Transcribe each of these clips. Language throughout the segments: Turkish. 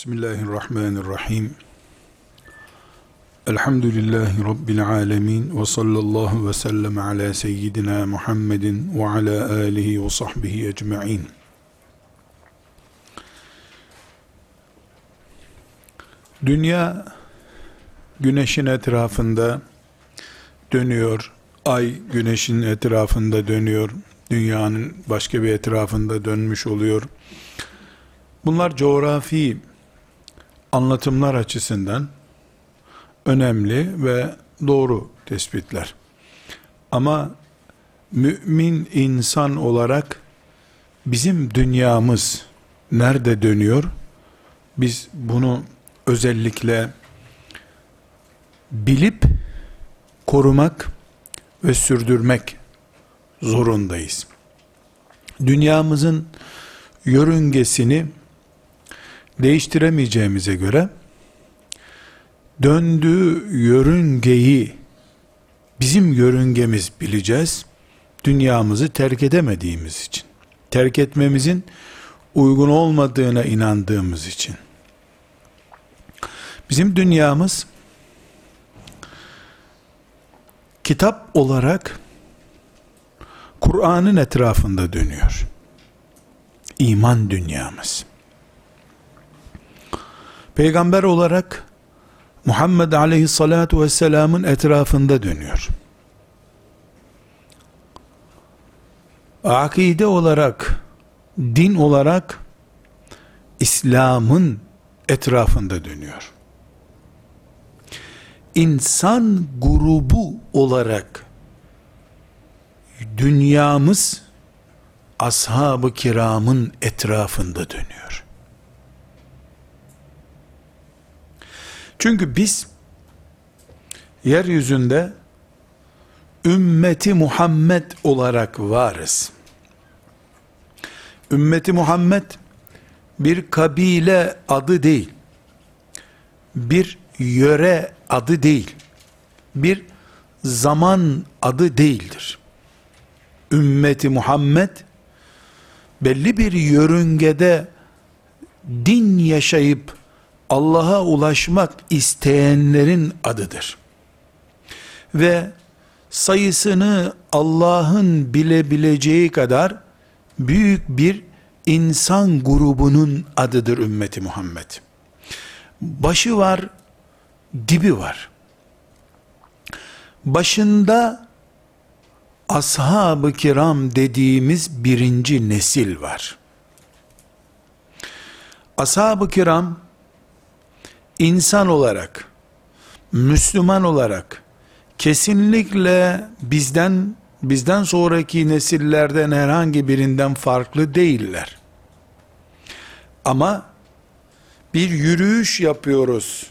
Bismillahirrahmanirrahim. Elhamdülillahi Rabbil alemin ve sallallahu ve sellem ala seyyidina Muhammedin ve ala alihi ve sahbihi ecma'in. Dünya güneşin etrafında dönüyor. Ay güneşin etrafında dönüyor. Dünyanın başka bir etrafında dönmüş oluyor. Bunlar coğrafi anlatımlar açısından önemli ve doğru tespitler. Ama mümin insan olarak bizim dünyamız nerede dönüyor? Biz bunu özellikle bilip korumak ve sürdürmek zorundayız. Dünyamızın yörüngesini değiştiremeyeceğimize göre döndüğü yörüngeyi bizim yörüngemiz bileceğiz. Dünyamızı terk edemediğimiz için. Terk etmemizin uygun olmadığına inandığımız için. Bizim dünyamız kitap olarak Kur'an'ın etrafında dönüyor. İman dünyamız. Peygamber olarak Muhammed aleyhissalatu vesselamın etrafında dönüyor. Akide olarak, din olarak İslam'ın etrafında dönüyor. İnsan grubu olarak dünyamız ashab-ı kiramın etrafında dönüyor. Çünkü biz yeryüzünde ümmeti Muhammed olarak varız. Ümmeti Muhammed bir kabile adı değil. Bir yöre adı değil. Bir zaman adı değildir. Ümmeti Muhammed belli bir yörüngede din yaşayıp Allah'a ulaşmak isteyenlerin adıdır. Ve sayısını Allah'ın bilebileceği kadar büyük bir insan grubunun adıdır ümmeti Muhammed. Başı var, dibi var. Başında ashab-ı kiram dediğimiz birinci nesil var. Ashab-ı kiram insan olarak, Müslüman olarak kesinlikle bizden bizden sonraki nesillerden herhangi birinden farklı değiller. Ama bir yürüyüş yapıyoruz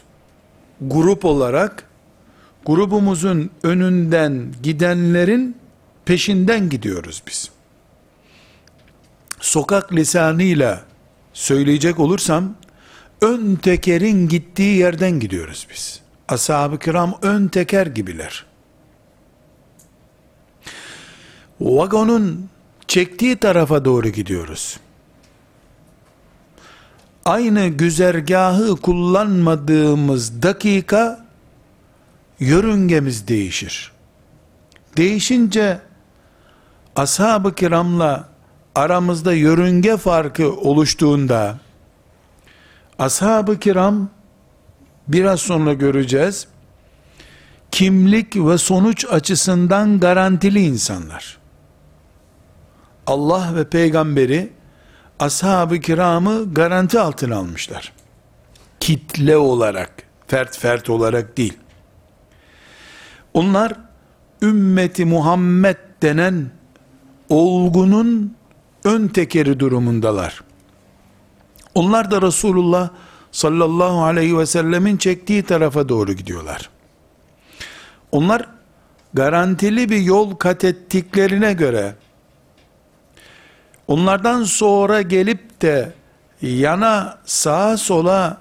grup olarak grubumuzun önünden gidenlerin peşinden gidiyoruz biz. Sokak lisanıyla söyleyecek olursam ön tekerin gittiği yerden gidiyoruz biz. Ashab-ı kiram ön teker gibiler. Vagonun çektiği tarafa doğru gidiyoruz. Aynı güzergahı kullanmadığımız dakika yörüngemiz değişir. Değişince ashab-ı kiramla aramızda yörünge farkı oluştuğunda ashab-ı kiram biraz sonra göreceğiz kimlik ve sonuç açısından garantili insanlar. Allah ve peygamberi ashab-ı kiramı garanti altına almışlar. Kitle olarak, fert fert olarak değil. Onlar ümmeti Muhammed denen olgunun ön tekeri durumundalar. Onlar da Resulullah sallallahu aleyhi ve sellemin çektiği tarafa doğru gidiyorlar. Onlar garantili bir yol kat ettiklerine göre onlardan sonra gelip de yana sağa sola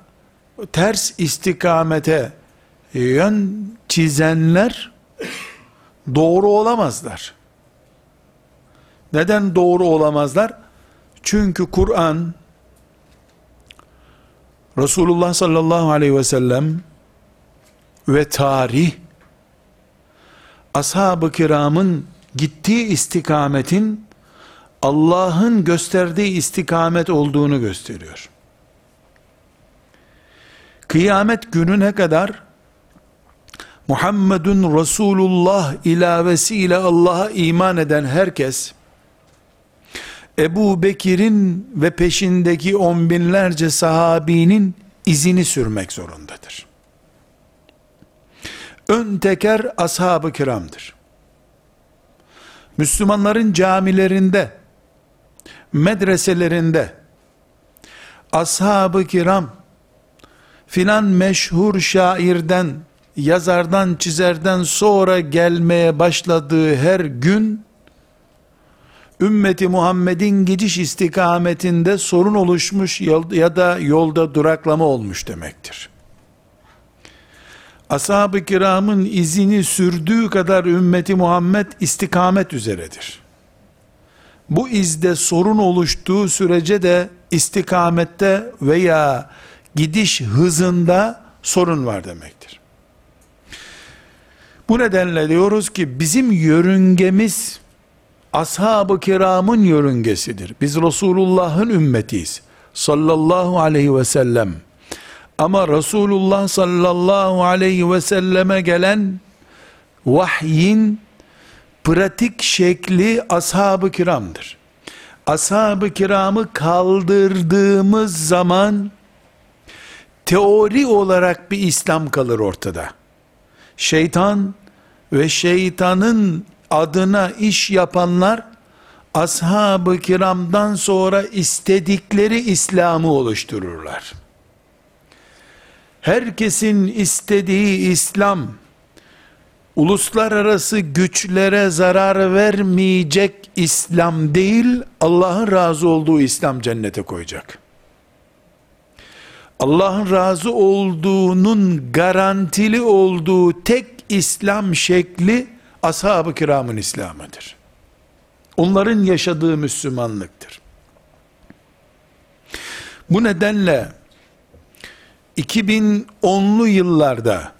ters istikamete yön çizenler doğru olamazlar. Neden doğru olamazlar? Çünkü Kur'an Resulullah sallallahu aleyhi ve sellem ve tarih ashab-ı kiramın gittiği istikametin Allah'ın gösterdiği istikamet olduğunu gösteriyor. Kıyamet gününe kadar Muhammedun Resulullah ilavesiyle Allah'a iman eden herkes Ebu Bekir'in ve peşindeki on binlerce sahabinin izini sürmek zorundadır. Ön teker ashab-ı kiramdır. Müslümanların camilerinde, medreselerinde, ashab-ı kiram, filan meşhur şairden, yazardan, çizerden sonra gelmeye başladığı her gün, ümmeti Muhammed'in gidiş istikametinde sorun oluşmuş ya da yolda duraklama olmuş demektir. Ashab-ı kiramın izini sürdüğü kadar ümmeti Muhammed istikamet üzeredir. Bu izde sorun oluştuğu sürece de istikamette veya gidiş hızında sorun var demektir. Bu nedenle diyoruz ki bizim yörüngemiz ashab-ı kiramın yörüngesidir. Biz Resulullah'ın ümmetiyiz. Sallallahu aleyhi ve sellem. Ama Resulullah sallallahu aleyhi ve selleme gelen vahyin pratik şekli ashab-ı kiramdır. Ashab-ı kiramı kaldırdığımız zaman teori olarak bir İslam kalır ortada. Şeytan ve şeytanın adına iş yapanlar ashab-ı kiramdan sonra istedikleri İslam'ı oluştururlar. Herkesin istediği İslam uluslararası güçlere zarar vermeyecek İslam değil, Allah'ın razı olduğu İslam cennete koyacak. Allah'ın razı olduğunun garantili olduğu tek İslam şekli ashab-ı kiramın İslam'ıdır. Onların yaşadığı Müslümanlıktır. Bu nedenle 2010'lu yıllarda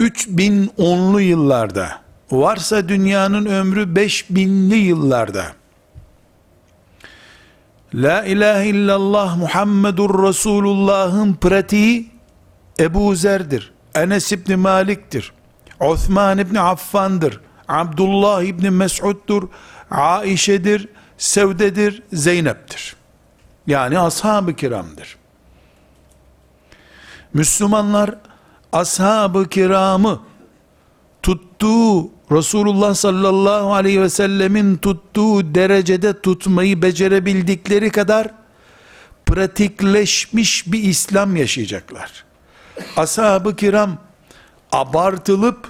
3010'lu yıllarda varsa dünyanın ömrü 5000'li yıllarda La ilahe illallah Muhammedur Resulullah'ın pratiği Ebu Zer'dir. Enes İbni Malik'tir. Osman İbni Affan'dır. Abdullah İbni Mes'ud'dur. Aişe'dir. Sevde'dir. Zeynep'tir. Yani ashab-ı kiramdır. Müslümanlar ashab-ı kiramı tuttuğu Resulullah sallallahu aleyhi ve sellemin tuttuğu derecede tutmayı becerebildikleri kadar pratikleşmiş bir İslam yaşayacaklar. Ashab-ı kiram abartılıp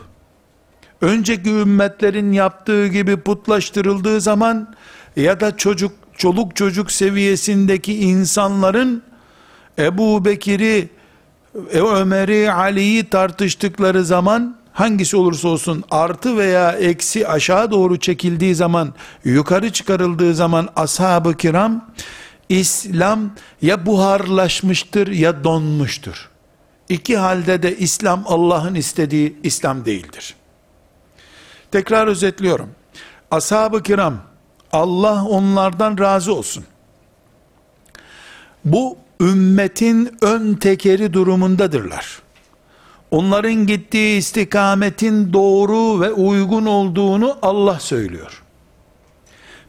önceki ümmetlerin yaptığı gibi putlaştırıldığı zaman ya da çocuk çoluk çocuk seviyesindeki insanların Ebu Bekir'i e, Ömer'i, Ali'yi tartıştıkları zaman hangisi olursa olsun artı veya eksi aşağı doğru çekildiği zaman yukarı çıkarıldığı zaman ashab-ı kiram İslam ya buharlaşmıştır ya donmuştur. İki halde de İslam Allah'ın istediği İslam değildir. Tekrar özetliyorum. Ashab-ı kiram Allah onlardan razı olsun. Bu ümmetin ön tekeri durumundadırlar. Onların gittiği istikametin doğru ve uygun olduğunu Allah söylüyor.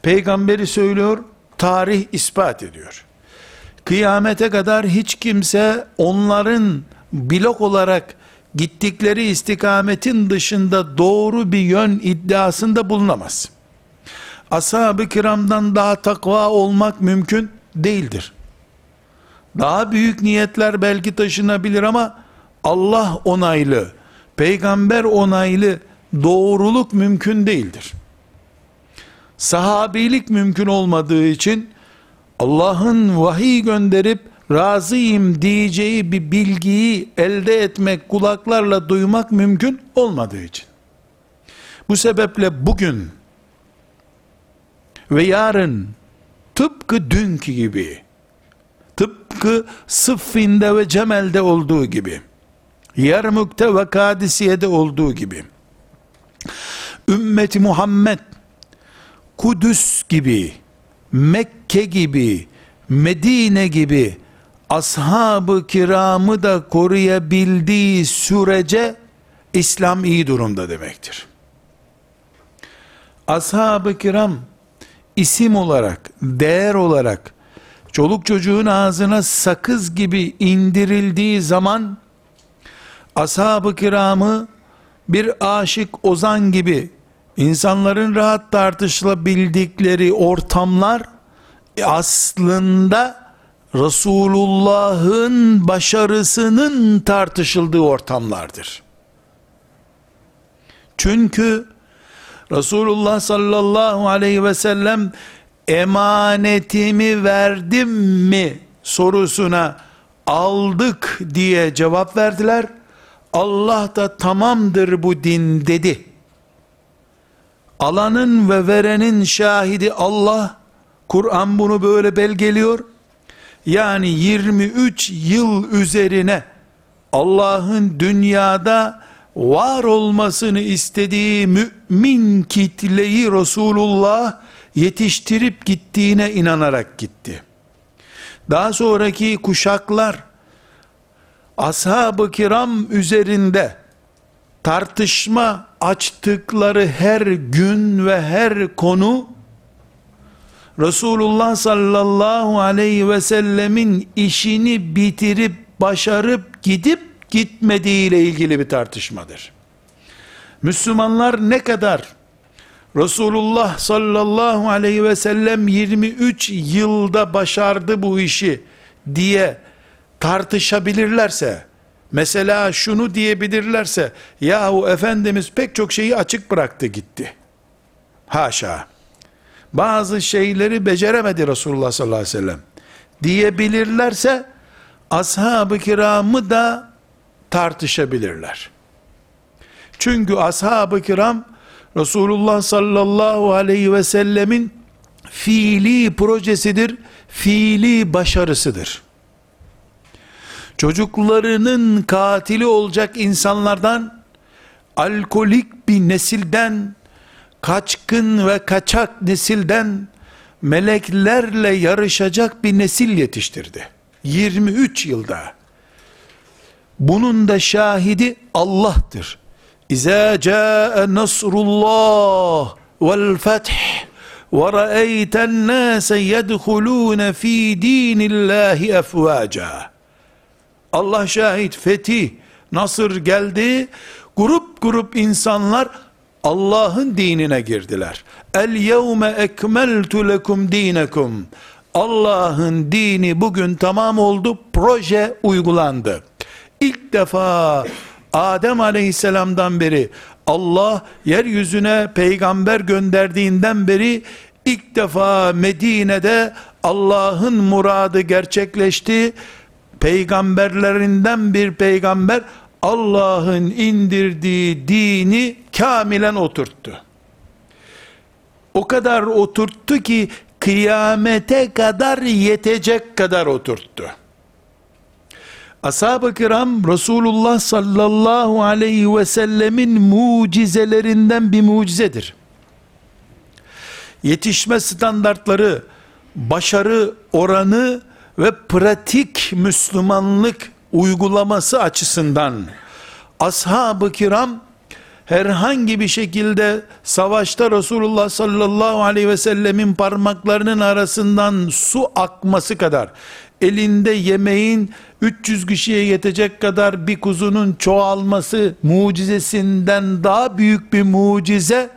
Peygamberi söylüyor, tarih ispat ediyor. Kıyamete kadar hiç kimse onların blok olarak gittikleri istikametin dışında doğru bir yön iddiasında bulunamaz. Ashab-ı kiramdan daha takva olmak mümkün değildir. Daha büyük niyetler belki taşınabilir ama Allah onaylı, peygamber onaylı doğruluk mümkün değildir. Sahabilik mümkün olmadığı için Allah'ın vahiy gönderip razıyım diyeceği bir bilgiyi elde etmek, kulaklarla duymak mümkün olmadığı için. Bu sebeple bugün ve yarın tıpkı dünkü gibi tıpkı Sıffin'de ve Cemel'de olduğu gibi, Yermük'te ve Kadisiye'de olduğu gibi, ümmeti Muhammed, Kudüs gibi, Mekke gibi, Medine gibi, ashab-ı kiramı da koruyabildiği sürece, İslam iyi durumda demektir. Ashab-ı kiram, isim olarak, değer olarak, çoluk çocuğun ağzına sakız gibi indirildiği zaman, ashab-ı kiramı bir aşık ozan gibi insanların rahat tartışılabildikleri ortamlar aslında Resulullah'ın başarısının tartışıldığı ortamlardır. Çünkü Resulullah sallallahu aleyhi ve sellem emanetimi verdim mi sorusuna aldık diye cevap verdiler. Allah da tamamdır bu din dedi. Alanın ve verenin şahidi Allah. Kur'an bunu böyle belgeliyor. Yani 23 yıl üzerine Allah'ın dünyada var olmasını istediği mümin kitleyi Resulullah yetiştirip gittiğine inanarak gitti. Daha sonraki kuşaklar ashab-ı kiram üzerinde tartışma açtıkları her gün ve her konu Resulullah sallallahu aleyhi ve sellemin işini bitirip başarıp gidip gitmediği ile ilgili bir tartışmadır. Müslümanlar ne kadar Resulullah sallallahu aleyhi ve sellem 23 yılda başardı bu işi diye tartışabilirlerse, mesela şunu diyebilirlerse, yahu Efendimiz pek çok şeyi açık bıraktı gitti. Haşa. Bazı şeyleri beceremedi Resulullah sallallahu aleyhi ve sellem diyebilirlerse, ashab-ı kiramı da tartışabilirler. Çünkü ashab-ı kiram Resulullah sallallahu aleyhi ve sellemin fiili projesidir, fiili başarısıdır. Çocuklarının katili olacak insanlardan, alkolik bir nesilden, kaçkın ve kaçak nesilden, meleklerle yarışacak bir nesil yetiştirdi. 23 yılda. Bunun da şahidi Allah'tır. İza caa nasrullah vel feth ve ra'eyten nase yedhulun fi dinillahi efvaca. Allah şahit fetih, nasır geldi. Grup grup insanlar Allah'ın dinine girdiler. El yevme ekmeltu lekum dinekum. Allah'ın dini bugün tamam oldu. Proje uygulandı. İlk defa Adem aleyhisselamdan beri Allah yeryüzüne peygamber gönderdiğinden beri ilk defa Medine'de Allah'ın muradı gerçekleşti. Peygamberlerinden bir peygamber Allah'ın indirdiği dini kamilen oturttu. O kadar oturttu ki kıyamete kadar yetecek kadar oturttu. Ashab-ı kiram Resulullah sallallahu aleyhi ve sellemin mucizelerinden bir mucizedir. Yetişme standartları, başarı oranı ve pratik Müslümanlık uygulaması açısından ashab-ı kiram herhangi bir şekilde savaşta Resulullah sallallahu aleyhi ve sellemin parmaklarının arasından su akması kadar elinde yemeğin 300 kişiye yetecek kadar bir kuzunun çoğalması mucizesinden daha büyük bir mucize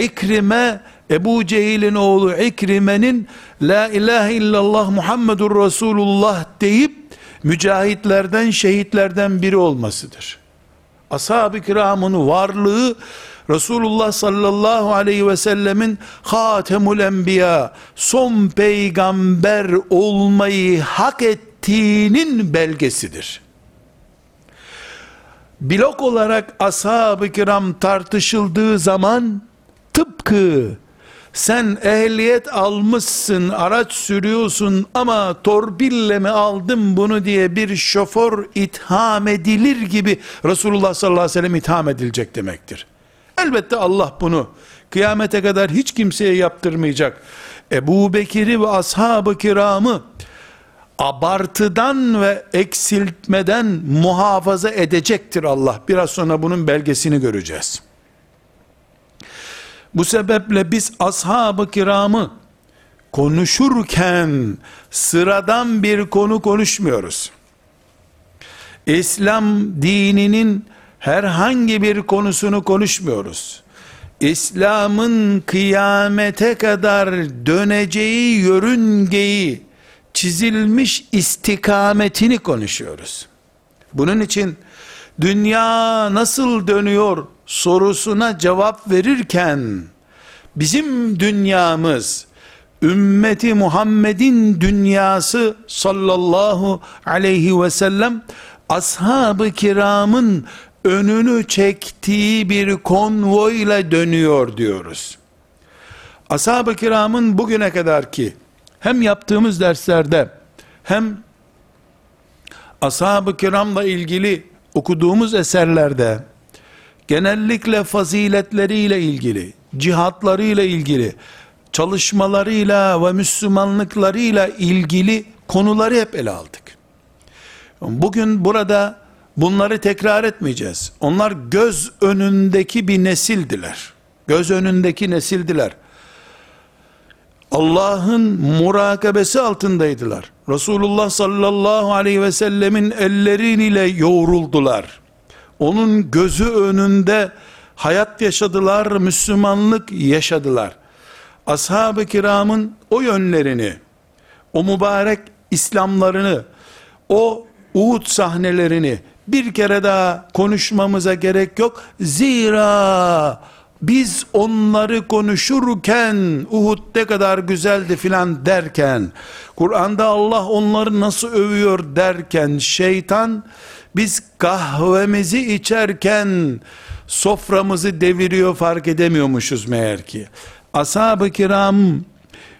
İkrime Ebu Cehil'in oğlu İkrime'nin La ilahe illallah Muhammedur Resulullah deyip mücahitlerden şehitlerden biri olmasıdır. Ashab-ı kiramın varlığı Resulullah sallallahu aleyhi ve sellemin hatemul enbiya son peygamber olmayı hak ettiğinin belgesidir. Blok olarak ashab-ı kiram tartışıldığı zaman tıpkı sen ehliyet almışsın, araç sürüyorsun ama torpille mi aldım bunu diye bir şoför itham edilir gibi Resulullah sallallahu aleyhi ve sellem itham edilecek demektir. Elbette Allah bunu kıyamete kadar hiç kimseye yaptırmayacak. Ebu Bekir'i ve ashab-ı kiramı abartıdan ve eksiltmeden muhafaza edecektir Allah. Biraz sonra bunun belgesini göreceğiz. Bu sebeple biz ashab-ı kiramı konuşurken sıradan bir konu konuşmuyoruz. İslam dininin herhangi bir konusunu konuşmuyoruz. İslam'ın kıyamete kadar döneceği yörüngeyi çizilmiş istikametini konuşuyoruz. Bunun için dünya nasıl dönüyor sorusuna cevap verirken bizim dünyamız ümmeti Muhammed'in dünyası sallallahu aleyhi ve sellem ashab-ı kiramın önünü çektiği bir konvoyla dönüyor diyoruz. Ashab-ı kiramın bugüne kadar ki hem yaptığımız derslerde hem ashab-ı kiramla ilgili okuduğumuz eserlerde genellikle faziletleriyle ilgili, cihatlarıyla ilgili, çalışmalarıyla ve Müslümanlıklarıyla ilgili konuları hep ele aldık. Bugün burada bunları tekrar etmeyeceğiz. Onlar göz önündeki bir nesildiler. Göz önündeki nesildiler. Allah'ın murakabesi altındaydılar. Resulullah sallallahu aleyhi ve sellemin elleriyle yoğruldular. Onun gözü önünde hayat yaşadılar, Müslümanlık yaşadılar. Ashab-ı kiramın o yönlerini, o mübarek İslamlarını, o Uhud sahnelerini bir kere daha konuşmamıza gerek yok. Zira biz onları konuşurken Uhud ne kadar güzeldi filan derken Kur'an'da Allah onları nasıl övüyor derken şeytan biz kahvemizi içerken soframızı deviriyor fark edemiyormuşuz meğer ki. Ashab-ı kiram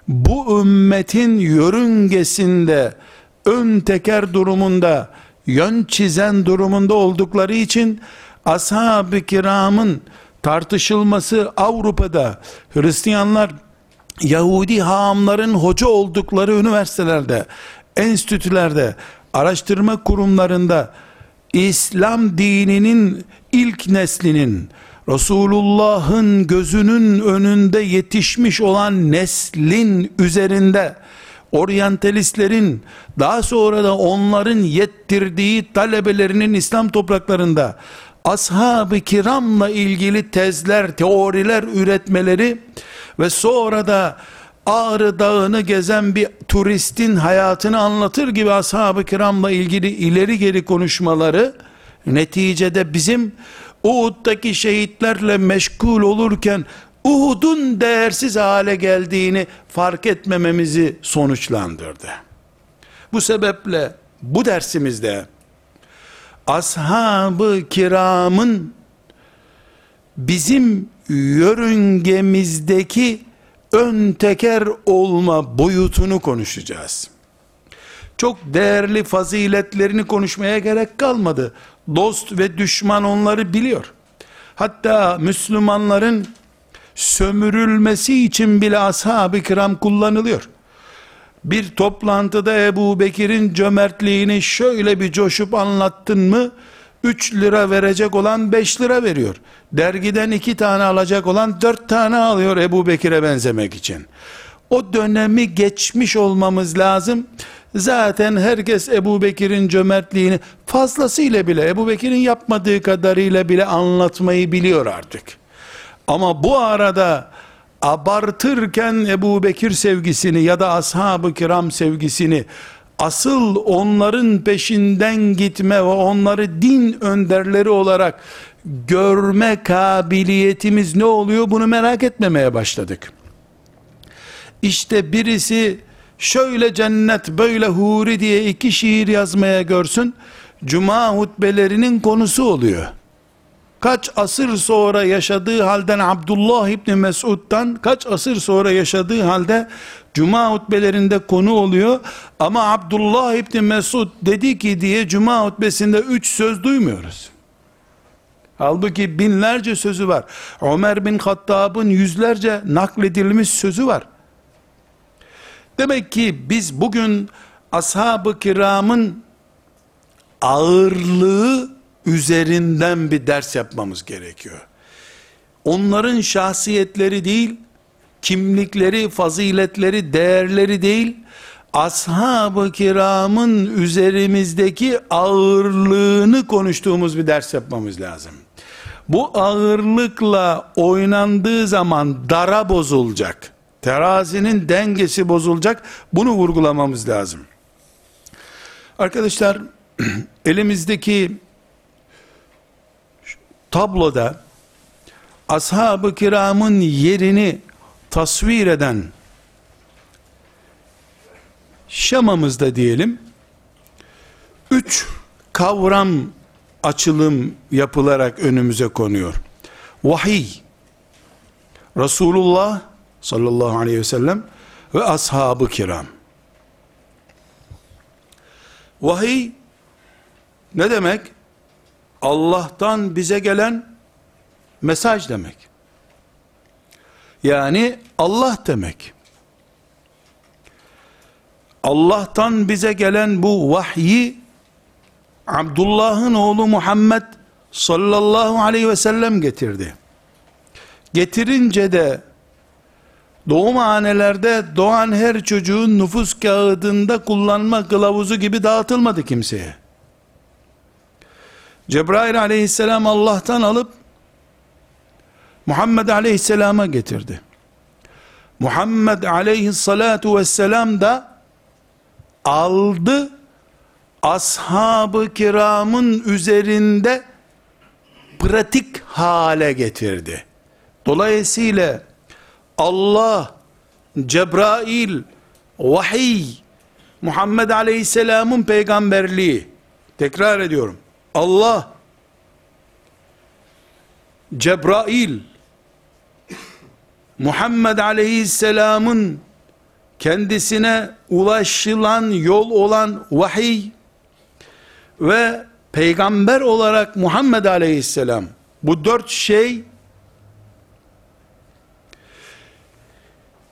bu ümmetin yörüngesinde ön teker durumunda yön çizen durumunda oldukları için ashab-ı kiramın tartışılması Avrupa'da Hristiyanlar Yahudi haamların hoca oldukları üniversitelerde, enstitülerde, araştırma kurumlarında İslam dininin ilk neslinin Resulullah'ın gözünün önünde yetişmiş olan neslin üzerinde oryantalistlerin daha sonra da onların yettirdiği talebelerinin İslam topraklarında ashab-ı kiramla ilgili tezler, teoriler üretmeleri ve sonra da Ağrı Dağı'nı gezen bir turistin hayatını anlatır gibi ashab-ı kiramla ilgili ileri geri konuşmaları neticede bizim Uhud'daki şehitlerle meşgul olurken Uhud'un değersiz hale geldiğini fark etmememizi sonuçlandırdı. Bu sebeple bu dersimizde ashab-ı kiramın bizim yörüngemizdeki ön teker olma boyutunu konuşacağız. Çok değerli faziletlerini konuşmaya gerek kalmadı. Dost ve düşman onları biliyor. Hatta Müslümanların sömürülmesi için bile ashab-ı kiram kullanılıyor. Bir toplantıda Ebu Bekir'in cömertliğini şöyle bir coşup anlattın mı, 3 lira verecek olan 5 lira veriyor. Dergiden 2 tane alacak olan 4 tane alıyor Ebu Bekir'e benzemek için. O dönemi geçmiş olmamız lazım. Zaten herkes Ebu Bekir'in cömertliğini fazlasıyla bile Ebu Bekir'in yapmadığı kadarıyla bile anlatmayı biliyor artık. Ama bu arada abartırken Ebu Bekir sevgisini ya da ashab-ı kiram sevgisini asıl onların peşinden gitme ve onları din önderleri olarak görme kabiliyetimiz ne oluyor bunu merak etmemeye başladık. İşte birisi şöyle cennet böyle huri diye iki şiir yazmaya görsün, cuma hutbelerinin konusu oluyor. Kaç asır sonra yaşadığı halden Abdullah İbni Mesud'dan kaç asır sonra yaşadığı halde Cuma hutbelerinde konu oluyor. Ama Abdullah İbni Mesud dedi ki diye Cuma hutbesinde üç söz duymuyoruz. Halbuki binlerce sözü var. Ömer bin Hattab'ın yüzlerce nakledilmiş sözü var. Demek ki biz bugün ashab-ı kiramın ağırlığı üzerinden bir ders yapmamız gerekiyor. Onların şahsiyetleri değil, kimlikleri, faziletleri, değerleri değil, ashab-ı kiramın üzerimizdeki ağırlığını konuştuğumuz bir ders yapmamız lazım. Bu ağırlıkla oynandığı zaman dara bozulacak. Terazinin dengesi bozulacak. Bunu vurgulamamız lazım. Arkadaşlar elimizdeki tabloda ashab-ı kiramın yerini tasvir eden şemamızda diyelim üç kavram açılım yapılarak önümüze konuyor. Vahiy, Resulullah sallallahu aleyhi ve sellem ve ashab-ı kiram. Vahiy ne demek? Allah'tan bize gelen mesaj demek. Yani Allah demek. Allah'tan bize gelen bu vahyi Abdullah'ın oğlu Muhammed sallallahu aleyhi ve sellem getirdi. Getirince de doğumhanelerde doğan her çocuğun nüfus kağıdında kullanma kılavuzu gibi dağıtılmadı kimseye. Cebrail aleyhisselam Allah'tan alıp Muhammed aleyhisselama getirdi. Muhammed aleyhissalatu vesselam da aldı ashab-ı kiramın üzerinde pratik hale getirdi. Dolayısıyla Allah, Cebrail, vahiy, Muhammed Aleyhisselam'ın peygamberliği, tekrar ediyorum, Allah, Cebrail, Muhammed Aleyhisselam'ın kendisine ulaşılan yol olan vahiy ve peygamber olarak Muhammed Aleyhisselam bu dört şey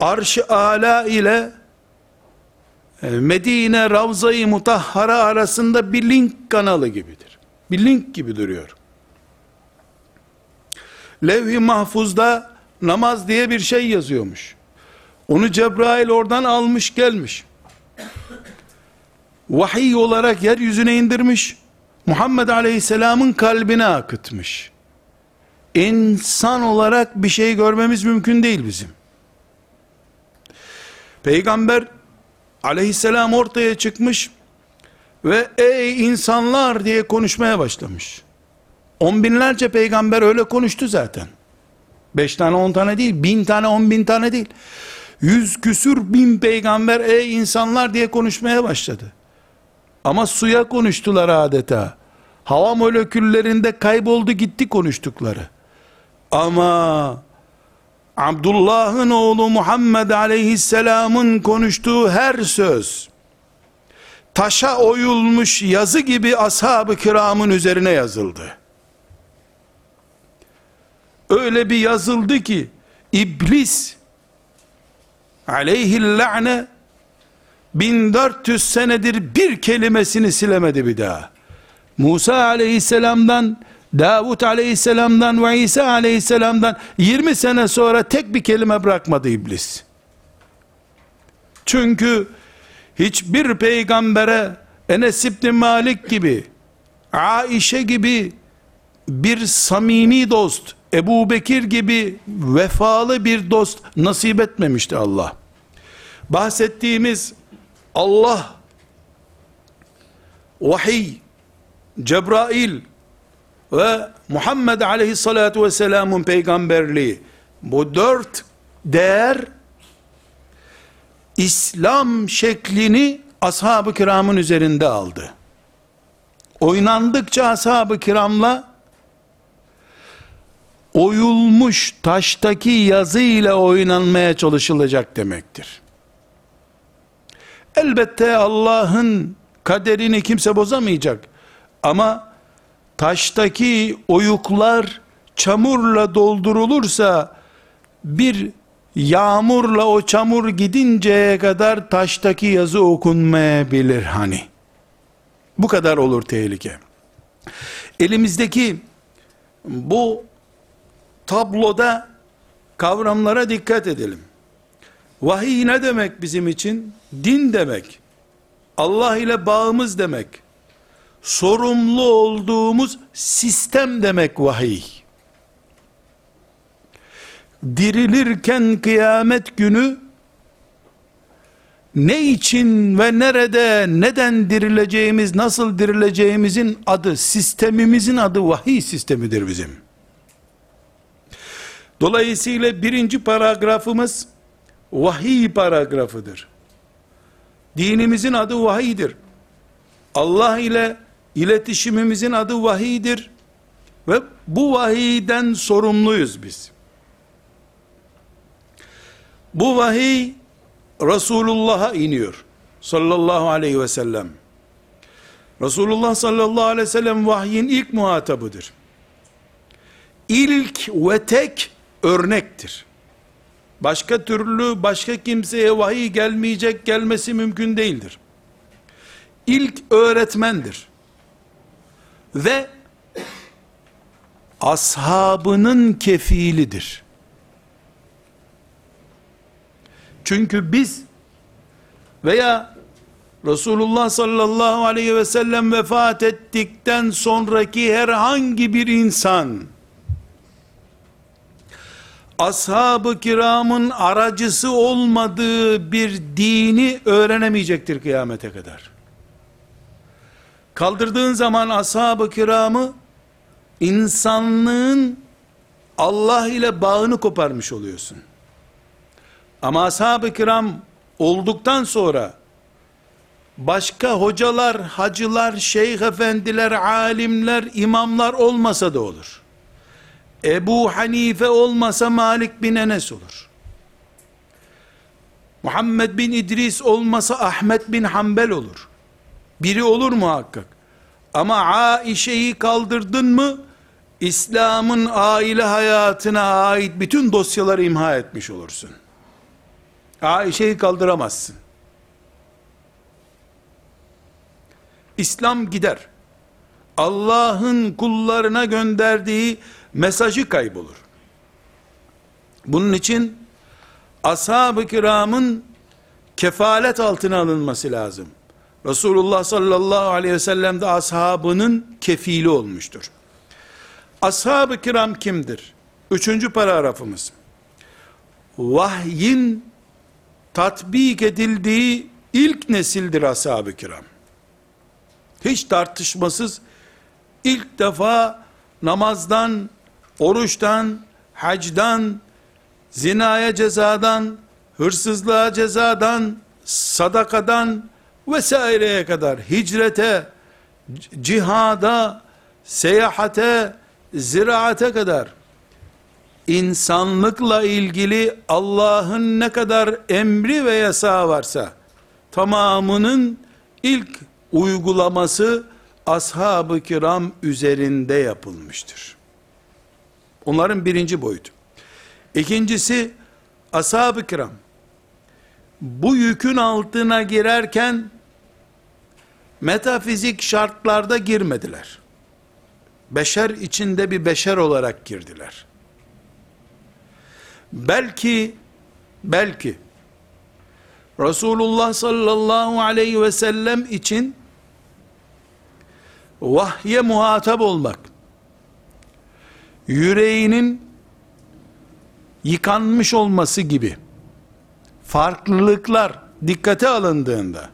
arş-ı ala ile e, Medine Ravza-i Mutahhara arasında bir link kanalı gibidir. Bir link gibi duruyor. Levh-i Mahfuz'da namaz diye bir şey yazıyormuş. Onu Cebrail oradan almış gelmiş. Vahiy olarak yeryüzüne indirmiş. Muhammed Aleyhisselam'ın kalbine akıtmış. İnsan olarak bir şey görmemiz mümkün değil bizim. Peygamber aleyhisselam ortaya çıkmış ve ey insanlar diye konuşmaya başlamış. On binlerce peygamber öyle konuştu zaten. Beş tane on tane değil, bin tane on bin tane değil. Yüz küsür bin peygamber ey insanlar diye konuşmaya başladı. Ama suya konuştular adeta. Hava moleküllerinde kayboldu gitti konuştukları. Ama Abdullah'ın oğlu Muhammed aleyhisselamın konuştuğu her söz taşa oyulmuş yazı gibi ashab-ı kiramın üzerine yazıldı. Öyle bir yazıldı ki iblis aleyhillâne 1400 senedir bir kelimesini silemedi bir daha. Musa aleyhisselamdan Davut aleyhisselamdan ve İsa aleyhisselamdan 20 sene sonra tek bir kelime bırakmadı iblis. Çünkü hiçbir peygambere Enes İbni Malik gibi, Aişe gibi bir samimi dost, Ebu Bekir gibi vefalı bir dost nasip etmemişti Allah. Bahsettiğimiz Allah, vahiy, Cebrail, ve Muhammed aleyhissalatu vesselamın peygamberliği bu dört değer İslam şeklini ashab-ı kiramın üzerinde aldı. Oynandıkça ashab-ı kiramla oyulmuş taştaki yazı ile oynanmaya çalışılacak demektir. Elbette Allah'ın kaderini kimse bozamayacak. Ama taştaki oyuklar çamurla doldurulursa bir yağmurla o çamur gidinceye kadar taştaki yazı okunmayabilir hani. Bu kadar olur tehlike. Elimizdeki bu tabloda kavramlara dikkat edelim. Vahiy ne demek bizim için? Din demek. Allah ile bağımız demek. Sorumlu olduğumuz sistem demek vahiy. Dirilirken kıyamet günü ne için ve nerede neden dirileceğimiz, nasıl dirileceğimizin adı, sistemimizin adı vahiy sistemidir bizim. Dolayısıyla birinci paragrafımız vahiy paragrafıdır. Dinimizin adı vahiydir. Allah ile iletişimimizin adı vahiydir. Ve bu vahiyden sorumluyuz biz. Bu vahiy Resulullah'a iniyor. Sallallahu aleyhi ve sellem. Resulullah sallallahu aleyhi ve sellem vahyin ilk muhatabıdır. İlk ve tek örnektir. Başka türlü başka kimseye vahiy gelmeyecek gelmesi mümkün değildir. İlk öğretmendir. Ve ashabının kefilidir. Çünkü biz veya Resulullah sallallahu aleyhi ve sellem vefat ettikten sonraki herhangi bir insan ashab-ı kiramın aracısı olmadığı bir dini öğrenemeyecektir kıyamete kadar. Kaldırdığın zaman ashab-ı kiramı insanlığın Allah ile bağını koparmış oluyorsun. Ama ashab-ı kiram olduktan sonra başka hocalar, hacılar, şeyh efendiler, alimler, imamlar olmasa da olur. Ebu Hanife olmasa Malik bin Enes olur. Muhammed bin İdris olmasa Ahmet bin Hanbel olur. Biri olur muhakkak. Ama Aişe'yi kaldırdın mı, İslam'ın aile hayatına ait bütün dosyaları imha etmiş olursun. Aişe'yi kaldıramazsın. İslam gider. Allah'ın kullarına gönderdiği mesajı kaybolur. Bunun için ashab-ı kiramın kefalet altına alınması lazım. Resulullah sallallahu aleyhi ve sellem de ashabının kefili olmuştur. Ashab-ı kiram kimdir? Üçüncü paragrafımız. Vahyin tatbik edildiği ilk nesildir ashab-ı kiram. Hiç tartışmasız ilk defa namazdan, oruçtan, hacdan, zinaya cezadan, hırsızlığa cezadan, sadakadan vesaireye kadar hicrete, cihada, seyahate, ziraate kadar insanlıkla ilgili Allah'ın ne kadar emri ve yasağı varsa tamamının ilk uygulaması ashab-ı kiram üzerinde yapılmıştır. Onların birinci boyutu. İkincisi ashab-ı kiram bu yükün altına girerken metafizik şartlarda girmediler. Beşer içinde bir beşer olarak girdiler. Belki belki Resulullah sallallahu aleyhi ve sellem için vahye muhatap olmak, yüreğinin yıkanmış olması gibi farklılıklar dikkate alındığında,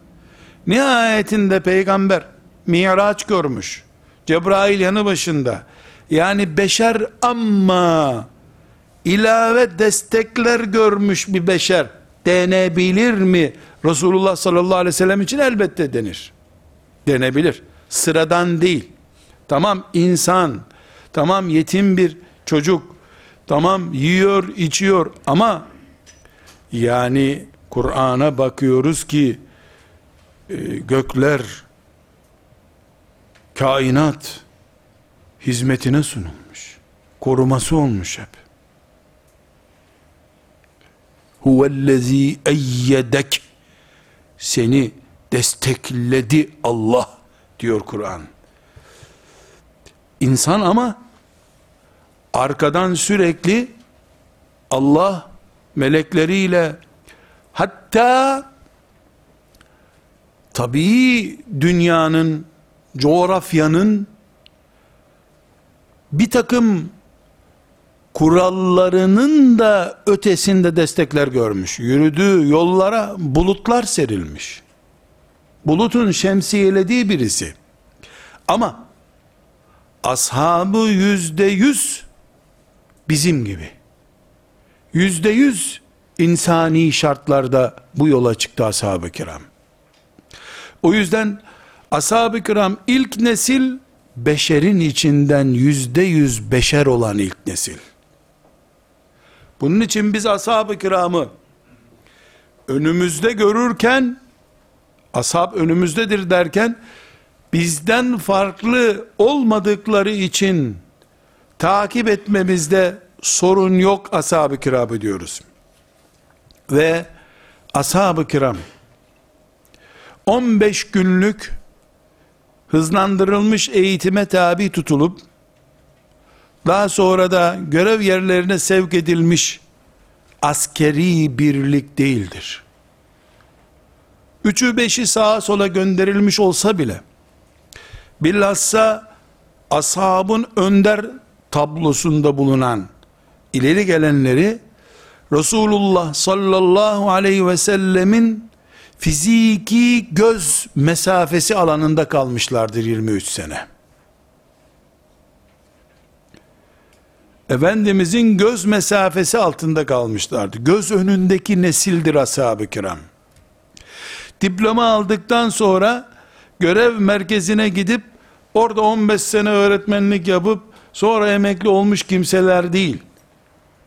nihayetinde peygamber miraç görmüş, Cebrail yanı başında, yani beşer ama ilave destekler görmüş bir beşer denebilir mi? Resulullah sallallahu aleyhi ve sellem için elbette denir. Denebilir sıradan değil. Tamam insan, tamam yetim bir çocuk, Tamam yiyor, içiyor ama yani Kur'an'a bakıyoruz ki e, gökler kainat hizmetine sunulmuş. Koruması olmuş hep. Huvellezî eyyedek seni destekledi Allah diyor Kur'an. İnsan ama arkadan sürekli Allah melekleriyle hatta tabii dünyanın coğrafyanın bir takım kurallarının da ötesinde destekler görmüş. Yürüdüğü yollara bulutlar serilmiş. Bulutun şemsiyelediği birisi. Ama ashabı yüzde yüz bizim gibi. Yüzde yüz insani şartlarda bu yola çıktı ashab-ı kiram. O yüzden ashab-ı kiram ilk nesil beşerin içinden yüzde yüz beşer olan ilk nesil. Bunun için biz ashab-ı kiramı önümüzde görürken ashab önümüzdedir derken bizden farklı olmadıkları için takip etmemizde sorun yok ashab-ı kiramı diyoruz. Ve ashab-ı kiram 15 günlük hızlandırılmış eğitime tabi tutulup daha sonra da görev yerlerine sevk edilmiş askeri birlik değildir. Üçü beşi sağa sola gönderilmiş olsa bile bilhassa ashabın önder tablosunda bulunan ileri gelenleri Resulullah sallallahu aleyhi ve sellemin fiziki göz mesafesi alanında kalmışlardır 23 sene. Efendimizin göz mesafesi altında kalmışlardı. Göz önündeki nesildir ashab-ı kiram. Diploma aldıktan sonra görev merkezine gidip orada 15 sene öğretmenlik yapıp sonra emekli olmuş kimseler değil.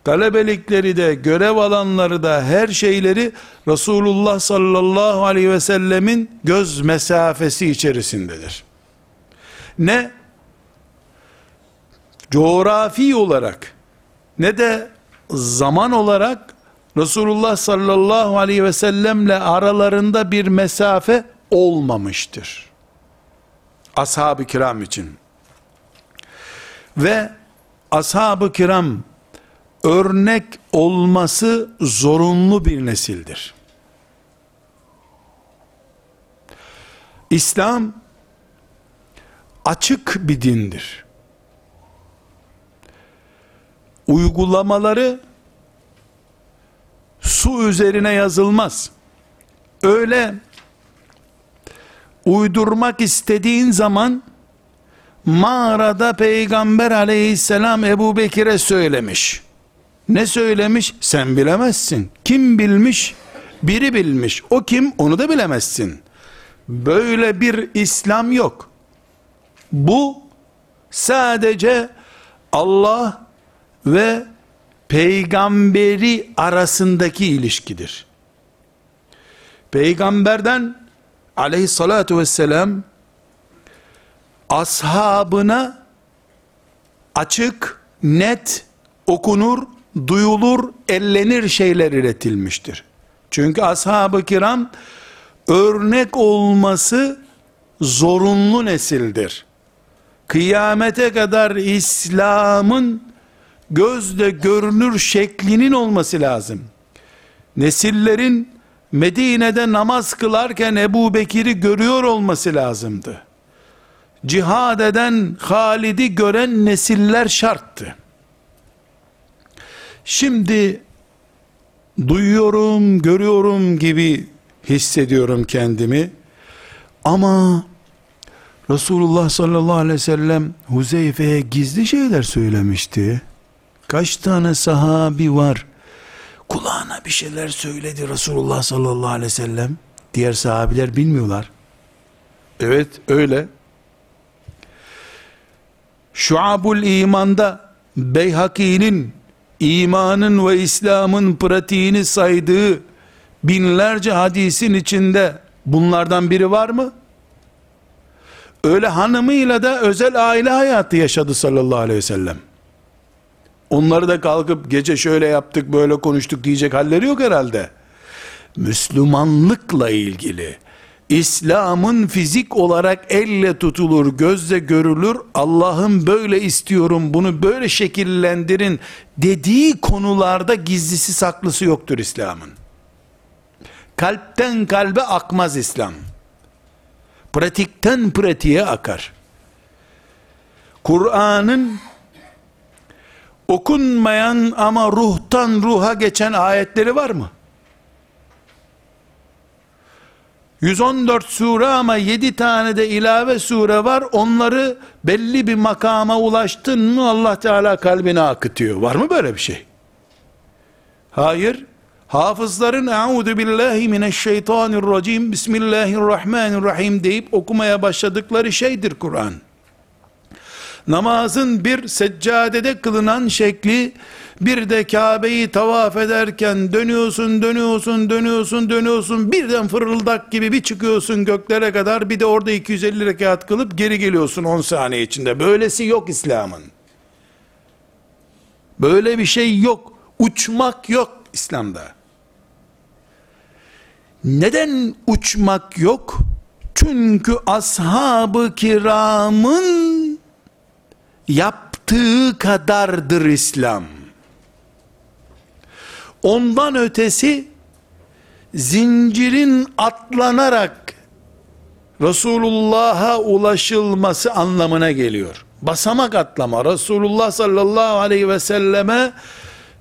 Talebelikleri de görev alanları da her şeyleri Resulullah sallallahu aleyhi ve sellemin göz mesafesi içerisindedir. Ne coğrafi olarak ne de zaman olarak Resulullah sallallahu aleyhi ve sellemle aralarında bir mesafe olmamıştır. Ashab-ı kiram için. Ve ashab-ı kiram örnek olması zorunlu bir nesildir. İslam açık bir dindir. Uygulamaları su üzerine yazılmaz. Öyle uydurmak istediğin zaman mağarada peygamber aleyhisselam Ebu Bekir'e söylemiş. Ne söylemiş sen bilemezsin. Kim bilmiş? Biri bilmiş. O kim? Onu da bilemezsin. Böyle bir İslam yok. Bu sadece Allah ve peygamberi arasındaki ilişkidir. Peygamberden aleyhissalatu vesselam ashabına açık, net, okunur, duyulur, ellenir şeyler üretilmiştir. Çünkü ashab-ı kiram örnek olması zorunlu nesildir. Kıyamete kadar İslam'ın gözle görünür şeklinin olması lazım. Nesillerin Medine'de namaz kılarken Ebu Bekir'i görüyor olması lazımdı. Cihad eden Halid'i gören nesiller şarttı. Şimdi duyuyorum, görüyorum gibi hissediyorum kendimi. Ama Resulullah sallallahu aleyhi ve sellem Huzeyfe'ye gizli şeyler söylemişti. Kaç tane sahabi var? Kulağına bir şeyler söyledi Resulullah sallallahu aleyhi ve sellem. Diğer sahabiler bilmiyorlar. Evet öyle. Şuabul İman'da Beyhaki'nin imanın ve İslam'ın pratiğini saydığı binlerce hadisin içinde bunlardan biri var mı? Öyle hanımıyla da özel aile hayatı yaşadı sallallahu aleyhi ve sellem. Onları da kalkıp gece şöyle yaptık böyle konuştuk diyecek halleri yok herhalde. Müslümanlıkla ilgili İslam'ın fizik olarak elle tutulur, gözle görülür, Allah'ın böyle istiyorum, bunu böyle şekillendirin dediği konularda gizlisi saklısı yoktur İslam'ın. Kalpten kalbe akmaz İslam. Pratikten pratiğe akar. Kur'an'ın okunmayan ama ruhtan ruha geçen ayetleri var mı? 114 sure ama 7 tane de ilave sure var. Onları belli bir makama ulaştın mı Allah Teala kalbine akıtıyor. Var mı böyle bir şey? Hayır. Hafızların Euzu billahi mineşşeytanirracim Bismillahirrahmanirrahim deyip okumaya başladıkları şeydir Kur'an. Namazın bir seccadede kılınan şekli bir de Kabe'yi tavaf ederken dönüyorsun, dönüyorsun, dönüyorsun, dönüyorsun. Birden fırıldak gibi bir çıkıyorsun göklere kadar. Bir de orada 250 rekat kılıp geri geliyorsun 10 saniye içinde. Böylesi yok İslam'ın. Böyle bir şey yok. Uçmak yok İslam'da. Neden uçmak yok? Çünkü ashab-ı kiramın yaptığı kadardır İslam. Ondan ötesi zincirin atlanarak Resulullah'a ulaşılması anlamına geliyor. Basamak atlama. Resulullah sallallahu aleyhi ve selleme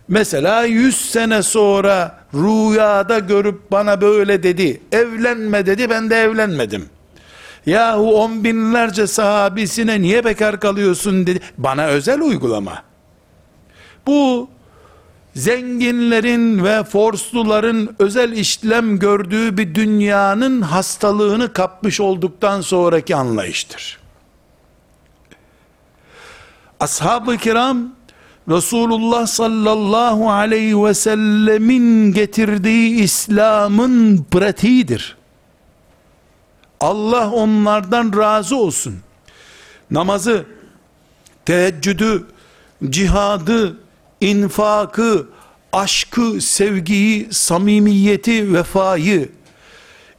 mesela 100 sene sonra rüyada görüp bana böyle dedi. Evlenme dedi ben de evlenmedim. Yahu on binlerce sahabisine niye bekar kalıyorsun dedi. Bana özel uygulama. Bu zenginlerin ve forsluların özel işlem gördüğü bir dünyanın hastalığını kapmış olduktan sonraki anlayıştır. Ashab-ı kiram Resulullah sallallahu aleyhi ve sellemin getirdiği İslam'ın pratiğidir. Allah onlardan razı olsun. Namazı, teheccüdü, cihadı, infakı, aşkı, sevgiyi, samimiyeti, vefayı,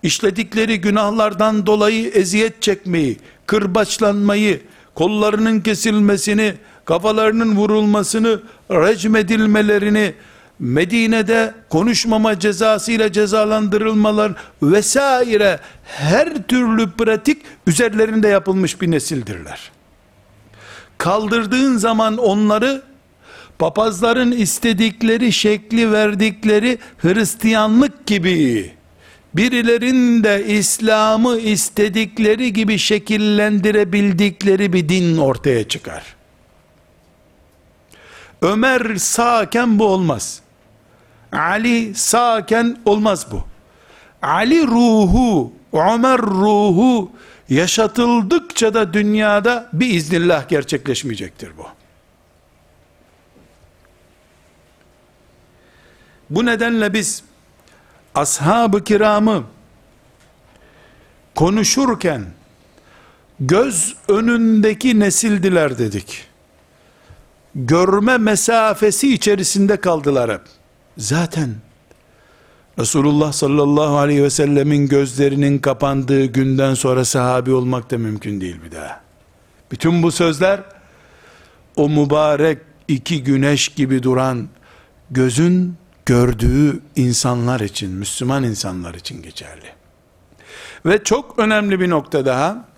işledikleri günahlardan dolayı eziyet çekmeyi, kırbaçlanmayı, kollarının kesilmesini, kafalarının vurulmasını, recmedilmelerini, Medine'de konuşmama cezasıyla cezalandırılmalar vesaire her türlü pratik üzerlerinde yapılmış bir nesildirler. Kaldırdığın zaman onları papazların istedikleri şekli verdikleri Hristiyanlık gibi birilerin de İslam'ı istedikleri gibi şekillendirebildikleri bir din ortaya çıkar. Ömer sağken bu olmaz. Ali sağken olmaz bu. Ali ruhu, Ömer ruhu yaşatıldıkça da dünyada bir iznillah gerçekleşmeyecektir bu. Bu nedenle biz ashab-ı kiramı konuşurken göz önündeki nesildiler dedik. Görme mesafesi içerisinde kaldılar hep. Zaten Resulullah sallallahu aleyhi ve sellemin gözlerinin kapandığı günden sonra sahabi olmak da mümkün değil bir daha. Bütün bu sözler o mübarek iki güneş gibi duran gözün gördüğü insanlar için, Müslüman insanlar için geçerli. Ve çok önemli bir nokta daha,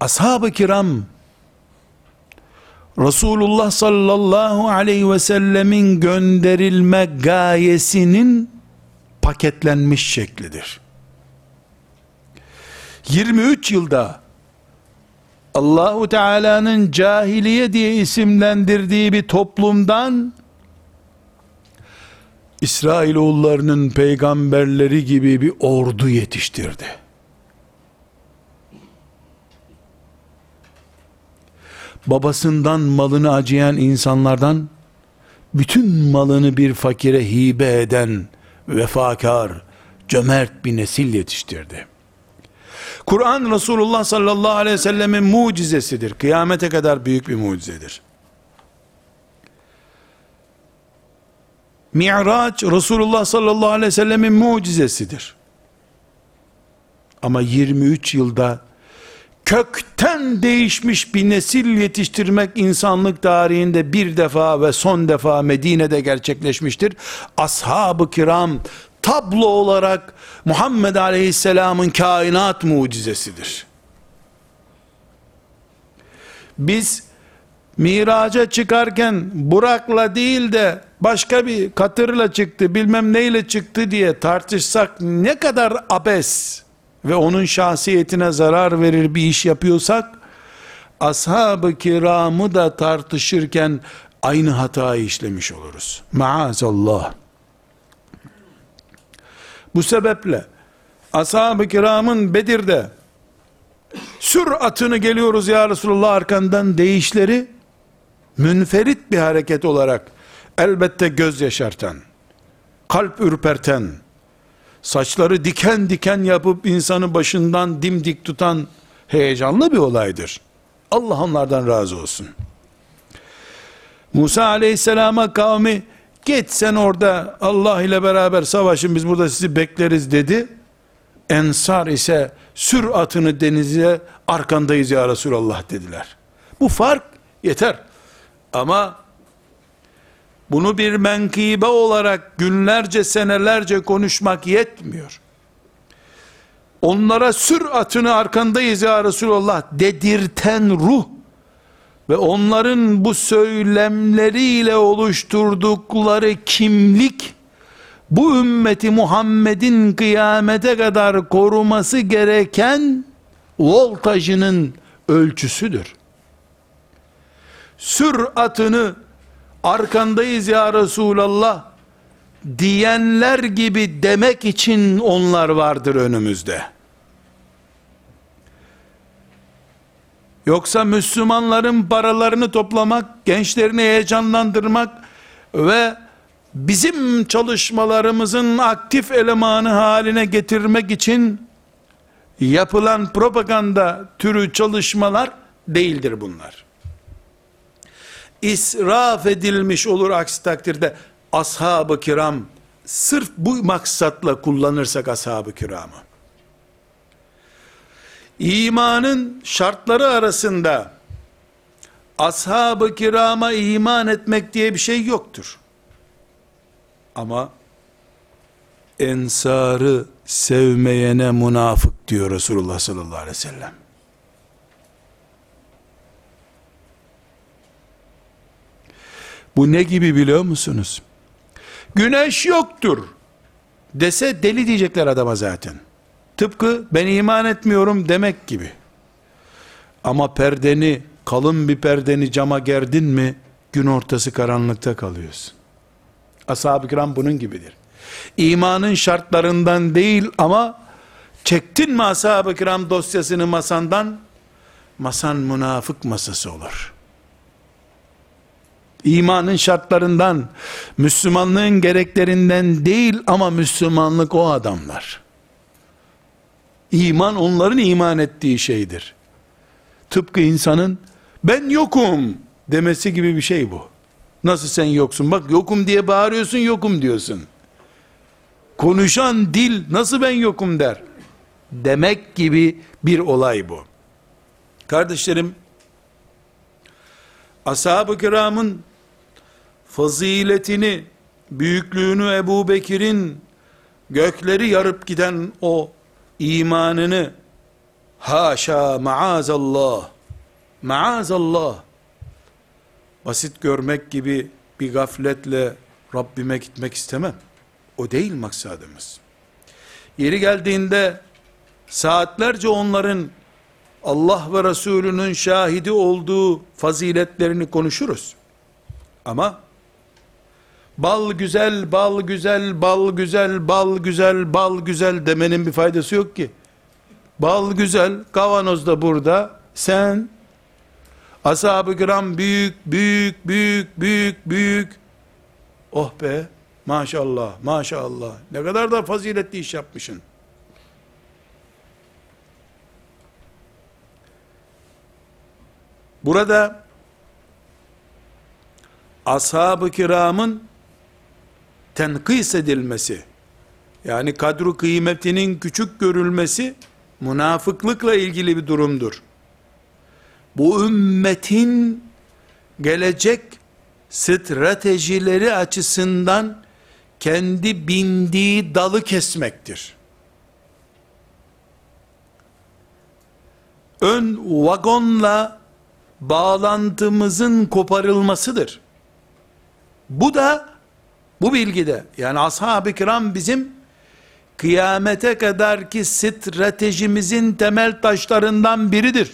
ashab-ı kiram, Resulullah sallallahu aleyhi ve sellemin gönderilme gayesinin paketlenmiş şeklidir. 23 yılda Allahu Teala'nın cahiliye diye isimlendirdiği bir toplumdan İsrailoğullarının peygamberleri gibi bir ordu yetiştirdi. Babasından malını acıyan insanlardan bütün malını bir fakire hibe eden vefakar, cömert bir nesil yetiştirdi. Kur'an Resulullah sallallahu aleyhi ve sellemin mucizesidir. Kıyamete kadar büyük bir mucizedir. Mi'raç Resulullah sallallahu aleyhi ve sellemin mucizesidir. Ama 23 yılda kökten değişmiş bir nesil yetiştirmek insanlık tarihinde bir defa ve son defa Medine'de gerçekleşmiştir. Ashab-ı kiram tablo olarak Muhammed Aleyhisselam'ın kainat mucizesidir. Biz miraca çıkarken Burak'la değil de başka bir katırla çıktı bilmem neyle çıktı diye tartışsak ne kadar abes ve onun şahsiyetine zarar verir bir iş yapıyorsak ashab-ı kiramı da tartışırken aynı hatayı işlemiş oluruz. Maazallah. Bu sebeple ashab-ı kiramın Bedir'de sür atını geliyoruz ya Resulullah arkandan deyişleri münferit bir hareket olarak elbette göz yaşartan, kalp ürperten, saçları diken diken yapıp insanı başından dimdik tutan heyecanlı bir olaydır. Allah onlardan razı olsun. Musa aleyhisselama kavmi git sen orada Allah ile beraber savaşın biz burada sizi bekleriz dedi. Ensar ise sür atını denize arkandayız ya Resulallah dediler. Bu fark yeter. Ama bunu bir menkıbe olarak günlerce senelerce konuşmak yetmiyor. Onlara sür atını arkandayız ya Resulallah dedirten ruh ve onların bu söylemleriyle oluşturdukları kimlik bu ümmeti Muhammed'in kıyamete kadar koruması gereken voltajının ölçüsüdür. Sür atını arkandayız ya Resulallah diyenler gibi demek için onlar vardır önümüzde. Yoksa Müslümanların paralarını toplamak, gençlerini heyecanlandırmak ve bizim çalışmalarımızın aktif elemanı haline getirmek için yapılan propaganda türü çalışmalar değildir bunlar. İsraf edilmiş olur aksi takdirde ashab-ı kiram sırf bu maksatla kullanırsak ashab-ı kiramı imanın şartları arasında ashab-ı kirama iman etmek diye bir şey yoktur. Ama ensarı sevmeyene münafık diyor Resulullah sallallahu aleyhi ve sellem. Bu ne gibi biliyor musunuz? Güneş yoktur dese deli diyecekler adama zaten. Tıpkı ben iman etmiyorum demek gibi. Ama perdeni, kalın bir perdeni cama gerdin mi, gün ortası karanlıkta kalıyorsun. Ashab-ı kiram bunun gibidir. İmanın şartlarından değil ama çektin mi ashab-ı kiram dosyasını masandan, masan münafık masası olur. İmanın şartlarından, Müslümanlığın gereklerinden değil ama Müslümanlık o adamlar. İman onların iman ettiği şeydir. Tıpkı insanın ben yokum demesi gibi bir şey bu. Nasıl sen yoksun? Bak yokum diye bağırıyorsun yokum diyorsun. Konuşan dil nasıl ben yokum der. Demek gibi bir olay bu. Kardeşlerim, ashab-ı kiramın faziletini, büyüklüğünü Ebu Bekir'in gökleri yarıp giden o imanını haşa maazallah maazallah basit görmek gibi bir gafletle Rabbime gitmek istemem. O değil maksadımız. Yeri geldiğinde saatlerce onların Allah ve Resulünün şahidi olduğu faziletlerini konuşuruz. Ama bal güzel, bal güzel, bal güzel, bal güzel, bal güzel demenin bir faydası yok ki. Bal güzel, kavanoz da burada. Sen Ashab-ı kiram büyük, büyük, büyük, büyük, büyük. Oh be, maşallah, maşallah. Ne kadar da faziletli iş yapmışsın. Burada ashab-ı kiramın tenkis edilmesi, yani kadru kıymetinin küçük görülmesi, münafıklıkla ilgili bir durumdur. Bu ümmetin gelecek stratejileri açısından kendi bindiği dalı kesmektir. Ön vagonla bağlantımızın koparılmasıdır. Bu da bu bilgide yani ashab-ı kiram bizim kıyamete kadarki stratejimizin temel taşlarından biridir.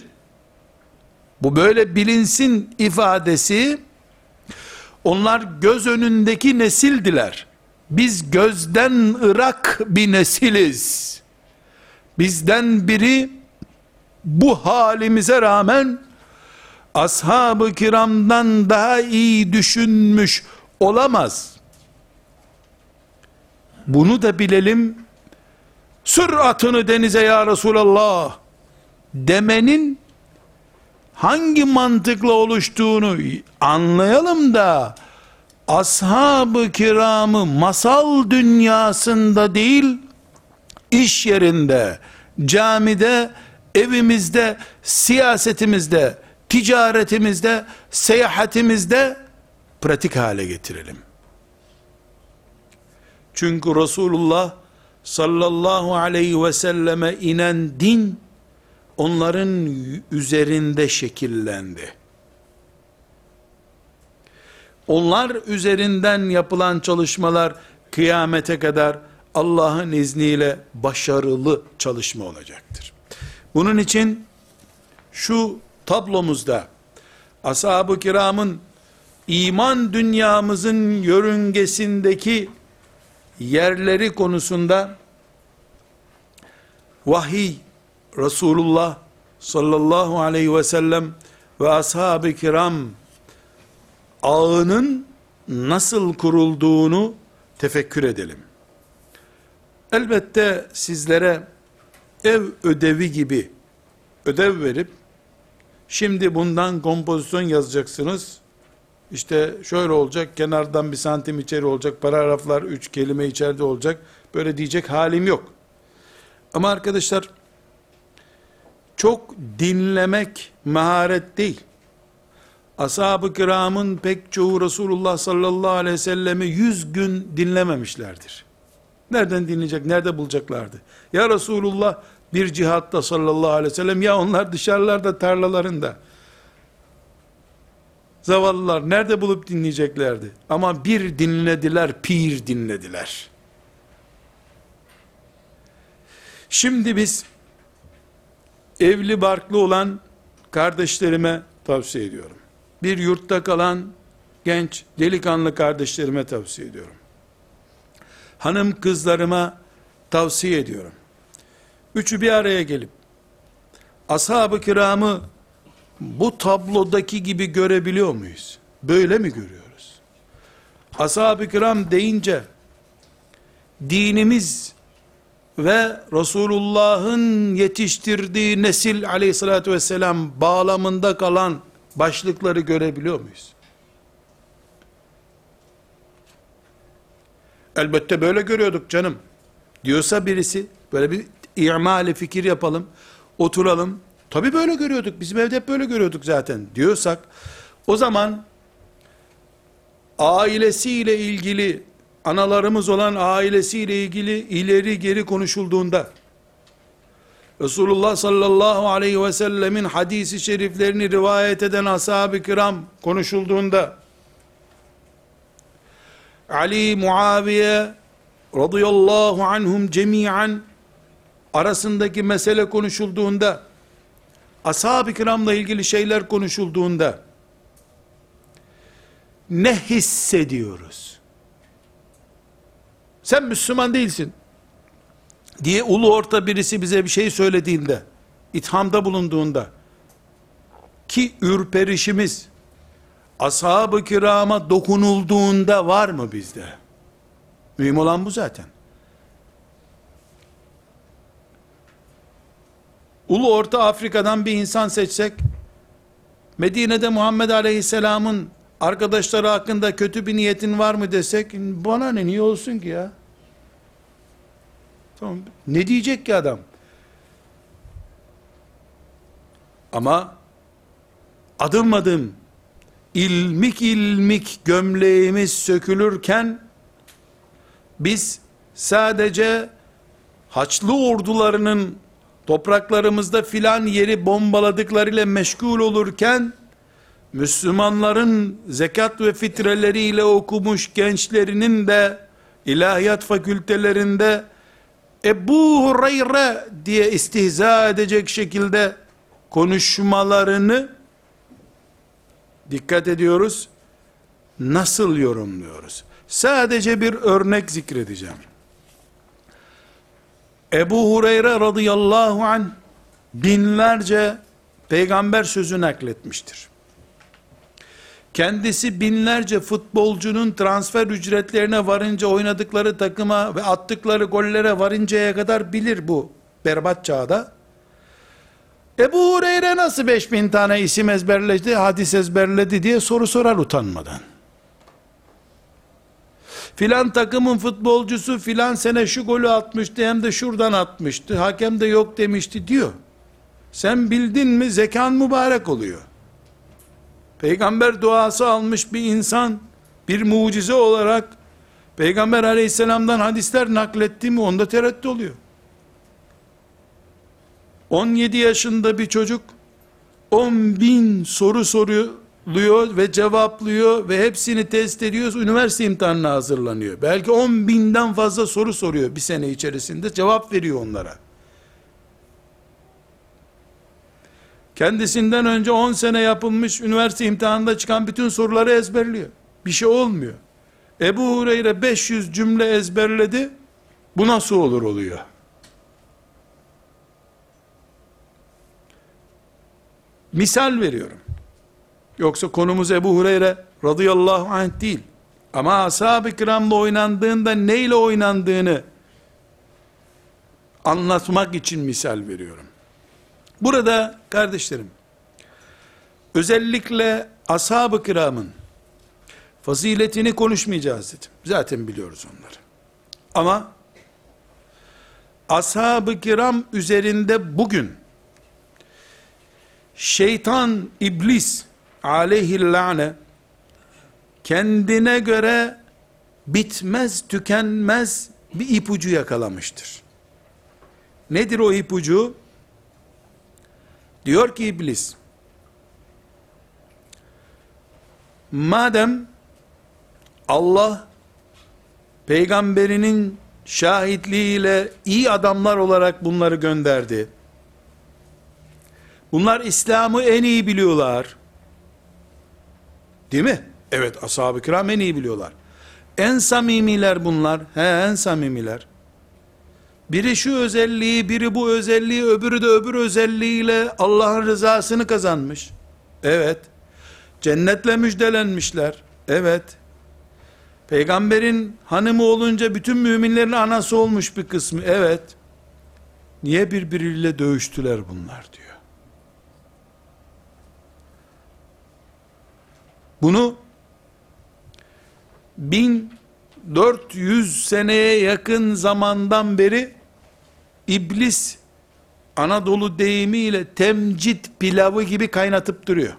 Bu böyle bilinsin ifadesi onlar göz önündeki nesildiler. Biz gözden ırak bir nesiliz. Bizden biri bu halimize rağmen ashab-ı kiramdan daha iyi düşünmüş olamaz. Bunu da bilelim. Sür atını denize ya Resulallah demenin hangi mantıkla oluştuğunu anlayalım da ashab-ı kiramı masal dünyasında değil iş yerinde, camide, evimizde, siyasetimizde, ticaretimizde, seyahatimizde pratik hale getirelim. Çünkü Resulullah sallallahu aleyhi ve selleme inen din onların üzerinde şekillendi. Onlar üzerinden yapılan çalışmalar kıyamete kadar Allah'ın izniyle başarılı çalışma olacaktır. Bunun için şu tablomuzda ashab-ı kiramın iman dünyamızın yörüngesindeki yerleri konusunda vahiy Resulullah sallallahu aleyhi ve sellem ve ashab-ı kiram ağının nasıl kurulduğunu tefekkür edelim. Elbette sizlere ev ödevi gibi ödev verip şimdi bundan kompozisyon yazacaksınız. İşte şöyle olacak, kenardan bir santim içeri olacak, paragraflar üç kelime içeride olacak. Böyle diyecek halim yok. Ama arkadaşlar, çok dinlemek maharet değil. Ashab-ı kiramın pek çoğu Resulullah sallallahu aleyhi ve sellemi yüz gün dinlememişlerdir. Nereden dinleyecek, nerede bulacaklardı? Ya Resulullah bir cihatta sallallahu aleyhi ve sellem, ya onlar dışarılarda tarlalarında. Zavallılar nerede bulup dinleyeceklerdi? Ama bir dinlediler, pir dinlediler. Şimdi biz evli barklı olan kardeşlerime tavsiye ediyorum. Bir yurtta kalan genç delikanlı kardeşlerime tavsiye ediyorum. Hanım kızlarıma tavsiye ediyorum. Üçü bir araya gelip ashab-ı kiramı bu tablodaki gibi görebiliyor muyuz? Böyle mi görüyoruz? Ashab-ı kiram deyince dinimiz ve Resulullah'ın yetiştirdiği nesil aleyhissalatü vesselam bağlamında kalan başlıkları görebiliyor muyuz? Elbette böyle görüyorduk canım. Diyorsa birisi böyle bir i'mali fikir yapalım, oturalım. Tabi böyle görüyorduk. Bizim evde hep böyle görüyorduk zaten diyorsak o zaman ailesiyle ilgili analarımız olan ailesiyle ilgili ileri geri konuşulduğunda Resulullah sallallahu aleyhi ve sellemin hadisi şeriflerini rivayet eden ashab-ı kiram konuşulduğunda Ali, Muaviye radıyallahu anhum cemiyen arasındaki mesele konuşulduğunda ashab-ı kiramla ilgili şeyler konuşulduğunda ne hissediyoruz? Sen Müslüman değilsin diye ulu orta birisi bize bir şey söylediğinde, ithamda bulunduğunda, ki ürperişimiz ashab-ı kirama dokunulduğunda var mı bizde? Mühim olan bu zaten. Ulu Orta Afrika'dan bir insan seçsek, Medine'de Muhammed Aleyhisselam'ın arkadaşları hakkında kötü bir niyetin var mı desek, bana ne niye olsun ki ya? Tamam. Ne diyecek ki adam? Ama adım adım ilmik ilmik gömleğimiz sökülürken biz sadece Haçlı ordularının topraklarımızda filan yeri bombaladıklarıyla meşgul olurken Müslümanların zekat ve fitreleriyle okumuş gençlerinin de ilahiyat fakültelerinde Ebu Hureyre diye istihza edecek şekilde konuşmalarını dikkat ediyoruz. Nasıl yorumluyoruz? Sadece bir örnek zikredeceğim. Ebu Hureyre radıyallahu anh binlerce peygamber sözü nakletmiştir. Kendisi binlerce futbolcunun transfer ücretlerine varınca oynadıkları takıma ve attıkları gollere varıncaya kadar bilir bu berbat çağda. Ebu Hureyre nasıl 5000 tane isim ezberledi, hadis ezberledi diye soru sorar utanmadan. Filan takımın futbolcusu filan sene şu golü atmıştı hem de şuradan atmıştı. Hakem de yok demişti diyor. Sen bildin mi zekan mübarek oluyor. Peygamber duası almış bir insan bir mucize olarak Peygamber aleyhisselamdan hadisler nakletti mi onda tereddüt oluyor. 17 yaşında bir çocuk 10 bin soru soruyor ve cevaplıyor ve hepsini test ediyor. Üniversite imtihanına hazırlanıyor. Belki 10 binden fazla soru soruyor bir sene içerisinde. Cevap veriyor onlara. Kendisinden önce 10 sene yapılmış üniversite imtihanında çıkan bütün soruları ezberliyor. Bir şey olmuyor. Ebu Hureyre 500 cümle ezberledi. Bu nasıl olur oluyor? Misal veriyorum. Yoksa konumuz Ebu Hureyre radıyallahu anh değil. Ama ashab-ı kiramla oynandığında neyle oynandığını anlatmak için misal veriyorum. Burada kardeşlerim, özellikle ashab-ı kiramın faziletini konuşmayacağız dedim. Zaten biliyoruz onları. Ama ashab-ı kiram üzerinde bugün şeytan, iblis aleyhillâne kendine göre bitmez, tükenmez bir ipucu yakalamıştır. Nedir o ipucu? Diyor ki iblis, madem Allah peygamberinin şahitliğiyle iyi adamlar olarak bunları gönderdi. Bunlar İslam'ı en iyi biliyorlar. Değil mi? Evet ashab-ı kiram en iyi biliyorlar. En samimiler bunlar. He en samimiler. Biri şu özelliği, biri bu özelliği, öbürü de öbür özelliğiyle Allah'ın rızasını kazanmış. Evet. Cennetle müjdelenmişler. Evet. Peygamberin hanımı olunca bütün müminlerin anası olmuş bir kısmı. Evet. Niye birbiriyle dövüştüler bunlar diyor. Bunu 1400 seneye yakın zamandan beri iblis Anadolu deyimiyle temcit pilavı gibi kaynatıp duruyor.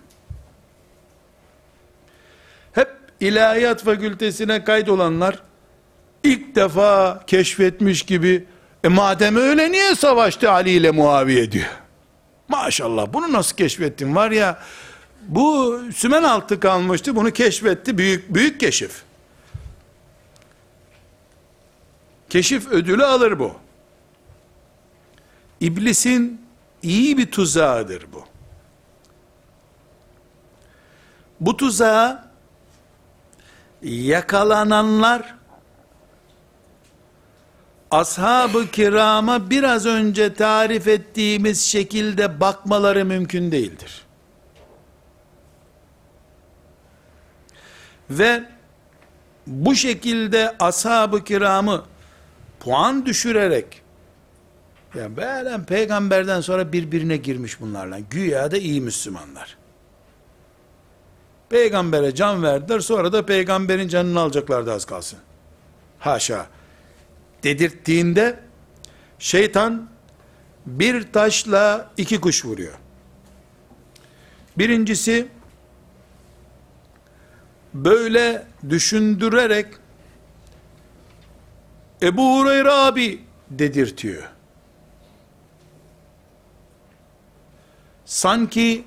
Hep ilahiyat fakültesine kaydolanlar ilk defa keşfetmiş gibi e madem öyle niye savaştı Ali ile Muaviye diyor. Maşallah bunu nasıl keşfettin var ya bu sümen altı kalmıştı. Bunu keşfetti. Büyük büyük keşif. Keşif ödülü alır bu. İblisin iyi bir tuzağıdır bu. Bu tuzağa yakalananlar ashab-ı kirama biraz önce tarif ettiğimiz şekilde bakmaları mümkün değildir. Ve bu şekilde ashab-ı kiramı puan düşürerek ya böyle peygamberden sonra birbirine girmiş bunlarla. Güya da iyi Müslümanlar. Peygambere can verdiler sonra da peygamberin canını alacaklardı az kalsın. Haşa. Dedirttiğinde şeytan bir taşla iki kuş vuruyor. Birincisi böyle düşündürerek Ebu Hureyre abi dedirtiyor. Sanki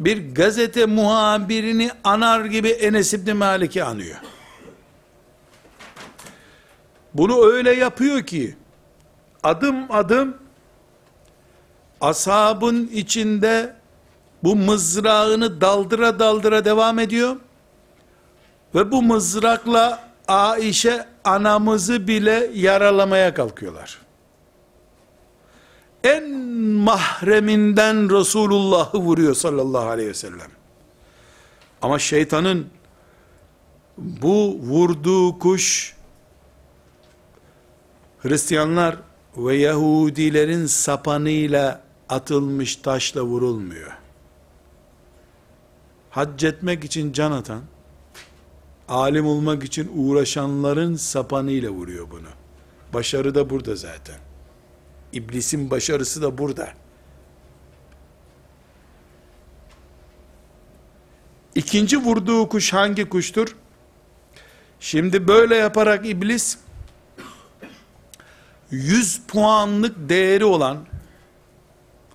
bir gazete muhabirini anar gibi Enes İbni Malik'i anıyor. Bunu öyle yapıyor ki adım adım ashabın içinde bu mızrağını daldıra daldıra devam ediyor. Ve bu mızrakla Aişe anamızı bile yaralamaya kalkıyorlar. En mahreminden Resulullah'ı vuruyor sallallahu aleyhi ve sellem. Ama şeytanın bu vurduğu kuş Hristiyanlar ve Yahudilerin sapanıyla atılmış taşla vurulmuyor. Hac etmek için can atan, alim olmak için uğraşanların sapanıyla vuruyor bunu. Başarı da burada zaten. İblisin başarısı da burada. İkinci vurduğu kuş hangi kuştur? Şimdi böyle yaparak iblis 100 puanlık değeri olan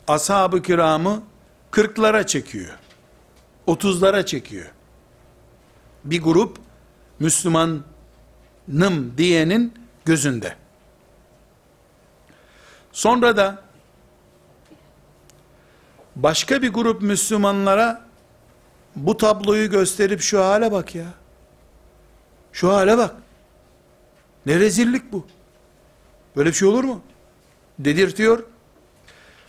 ashab-ı kiramı 40'lara çekiyor. 30'lara çekiyor. Bir grup Müslümanım diyenin gözünde. Sonra da başka bir grup Müslümanlara bu tabloyu gösterip şu hale bak ya. Şu hale bak. Ne rezillik bu. Böyle bir şey olur mu? Dedirtiyor.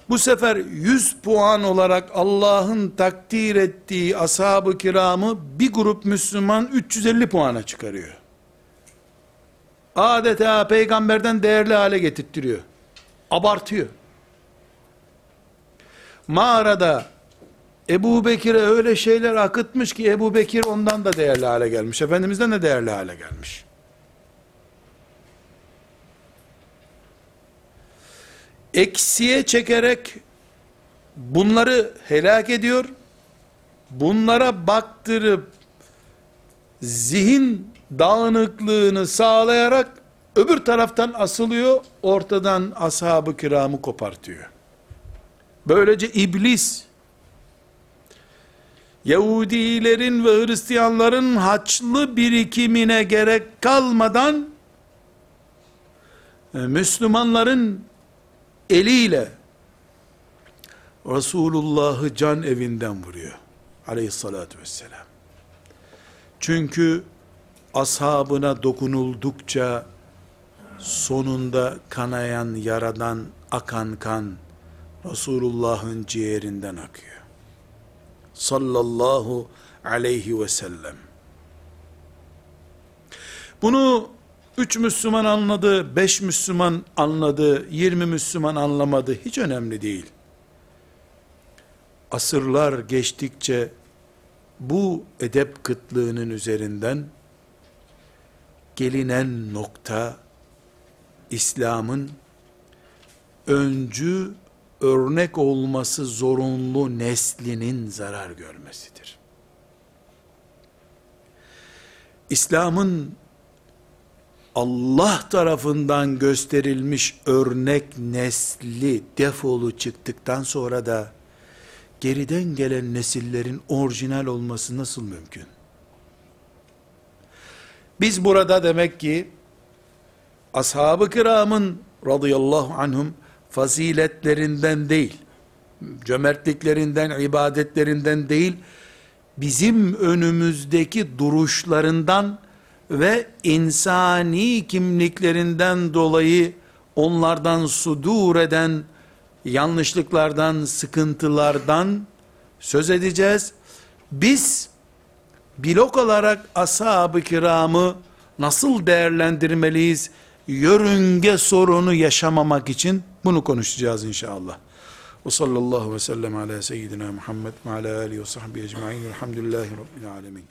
Bu sefer 100 puan olarak Allah'ın takdir ettiği ashab-ı kiramı bir grup Müslüman 350 puana çıkarıyor. Adeta peygamberden değerli hale getirtiyor. Abartıyor. Mağarada Ebu Bekir'e öyle şeyler akıtmış ki Ebu Bekir ondan da değerli hale gelmiş. Efendimizden de değerli hale gelmiş. Eksiye çekerek bunları helak ediyor. Bunlara baktırıp zihin dağınıklığını sağlayarak öbür taraftan asılıyor, ortadan ashab-ı kiramı kopartıyor. Böylece iblis Yahudilerin ve Hristiyanların haçlı birikimine gerek kalmadan e, Müslümanların eliyle Resulullah'ı can evinden vuruyor. Aleyhissalatü vesselam. Çünkü ashabına dokunuldukça sonunda kanayan yaradan akan kan Resulullah'ın ciğerinden akıyor. Sallallahu aleyhi ve sellem. Bunu Üç Müslüman anladı, beş Müslüman anladı, yirmi Müslüman anlamadı, hiç önemli değil. Asırlar geçtikçe bu edep kıtlığının üzerinden gelinen nokta İslam'ın öncü örnek olması zorunlu neslinin zarar görmesidir. İslam'ın Allah tarafından gösterilmiş örnek nesli defolu çıktıktan sonra da geriden gelen nesillerin orijinal olması nasıl mümkün? Biz burada demek ki ashab-ı kiramın radıyallahu anhum faziletlerinden değil, cömertliklerinden, ibadetlerinden değil, bizim önümüzdeki duruşlarından ve insani kimliklerinden dolayı onlardan sudur eden yanlışlıklardan, sıkıntılardan söz edeceğiz. Biz blok olarak ashab-ı kiramı nasıl değerlendirmeliyiz? Yörünge sorunu yaşamamak için bunu konuşacağız inşallah. Ve sallallahu ve sellem ala seyyidina Muhammed ve ala alihi ve sahbihi ecma'in velhamdülillahi rabbil alemin.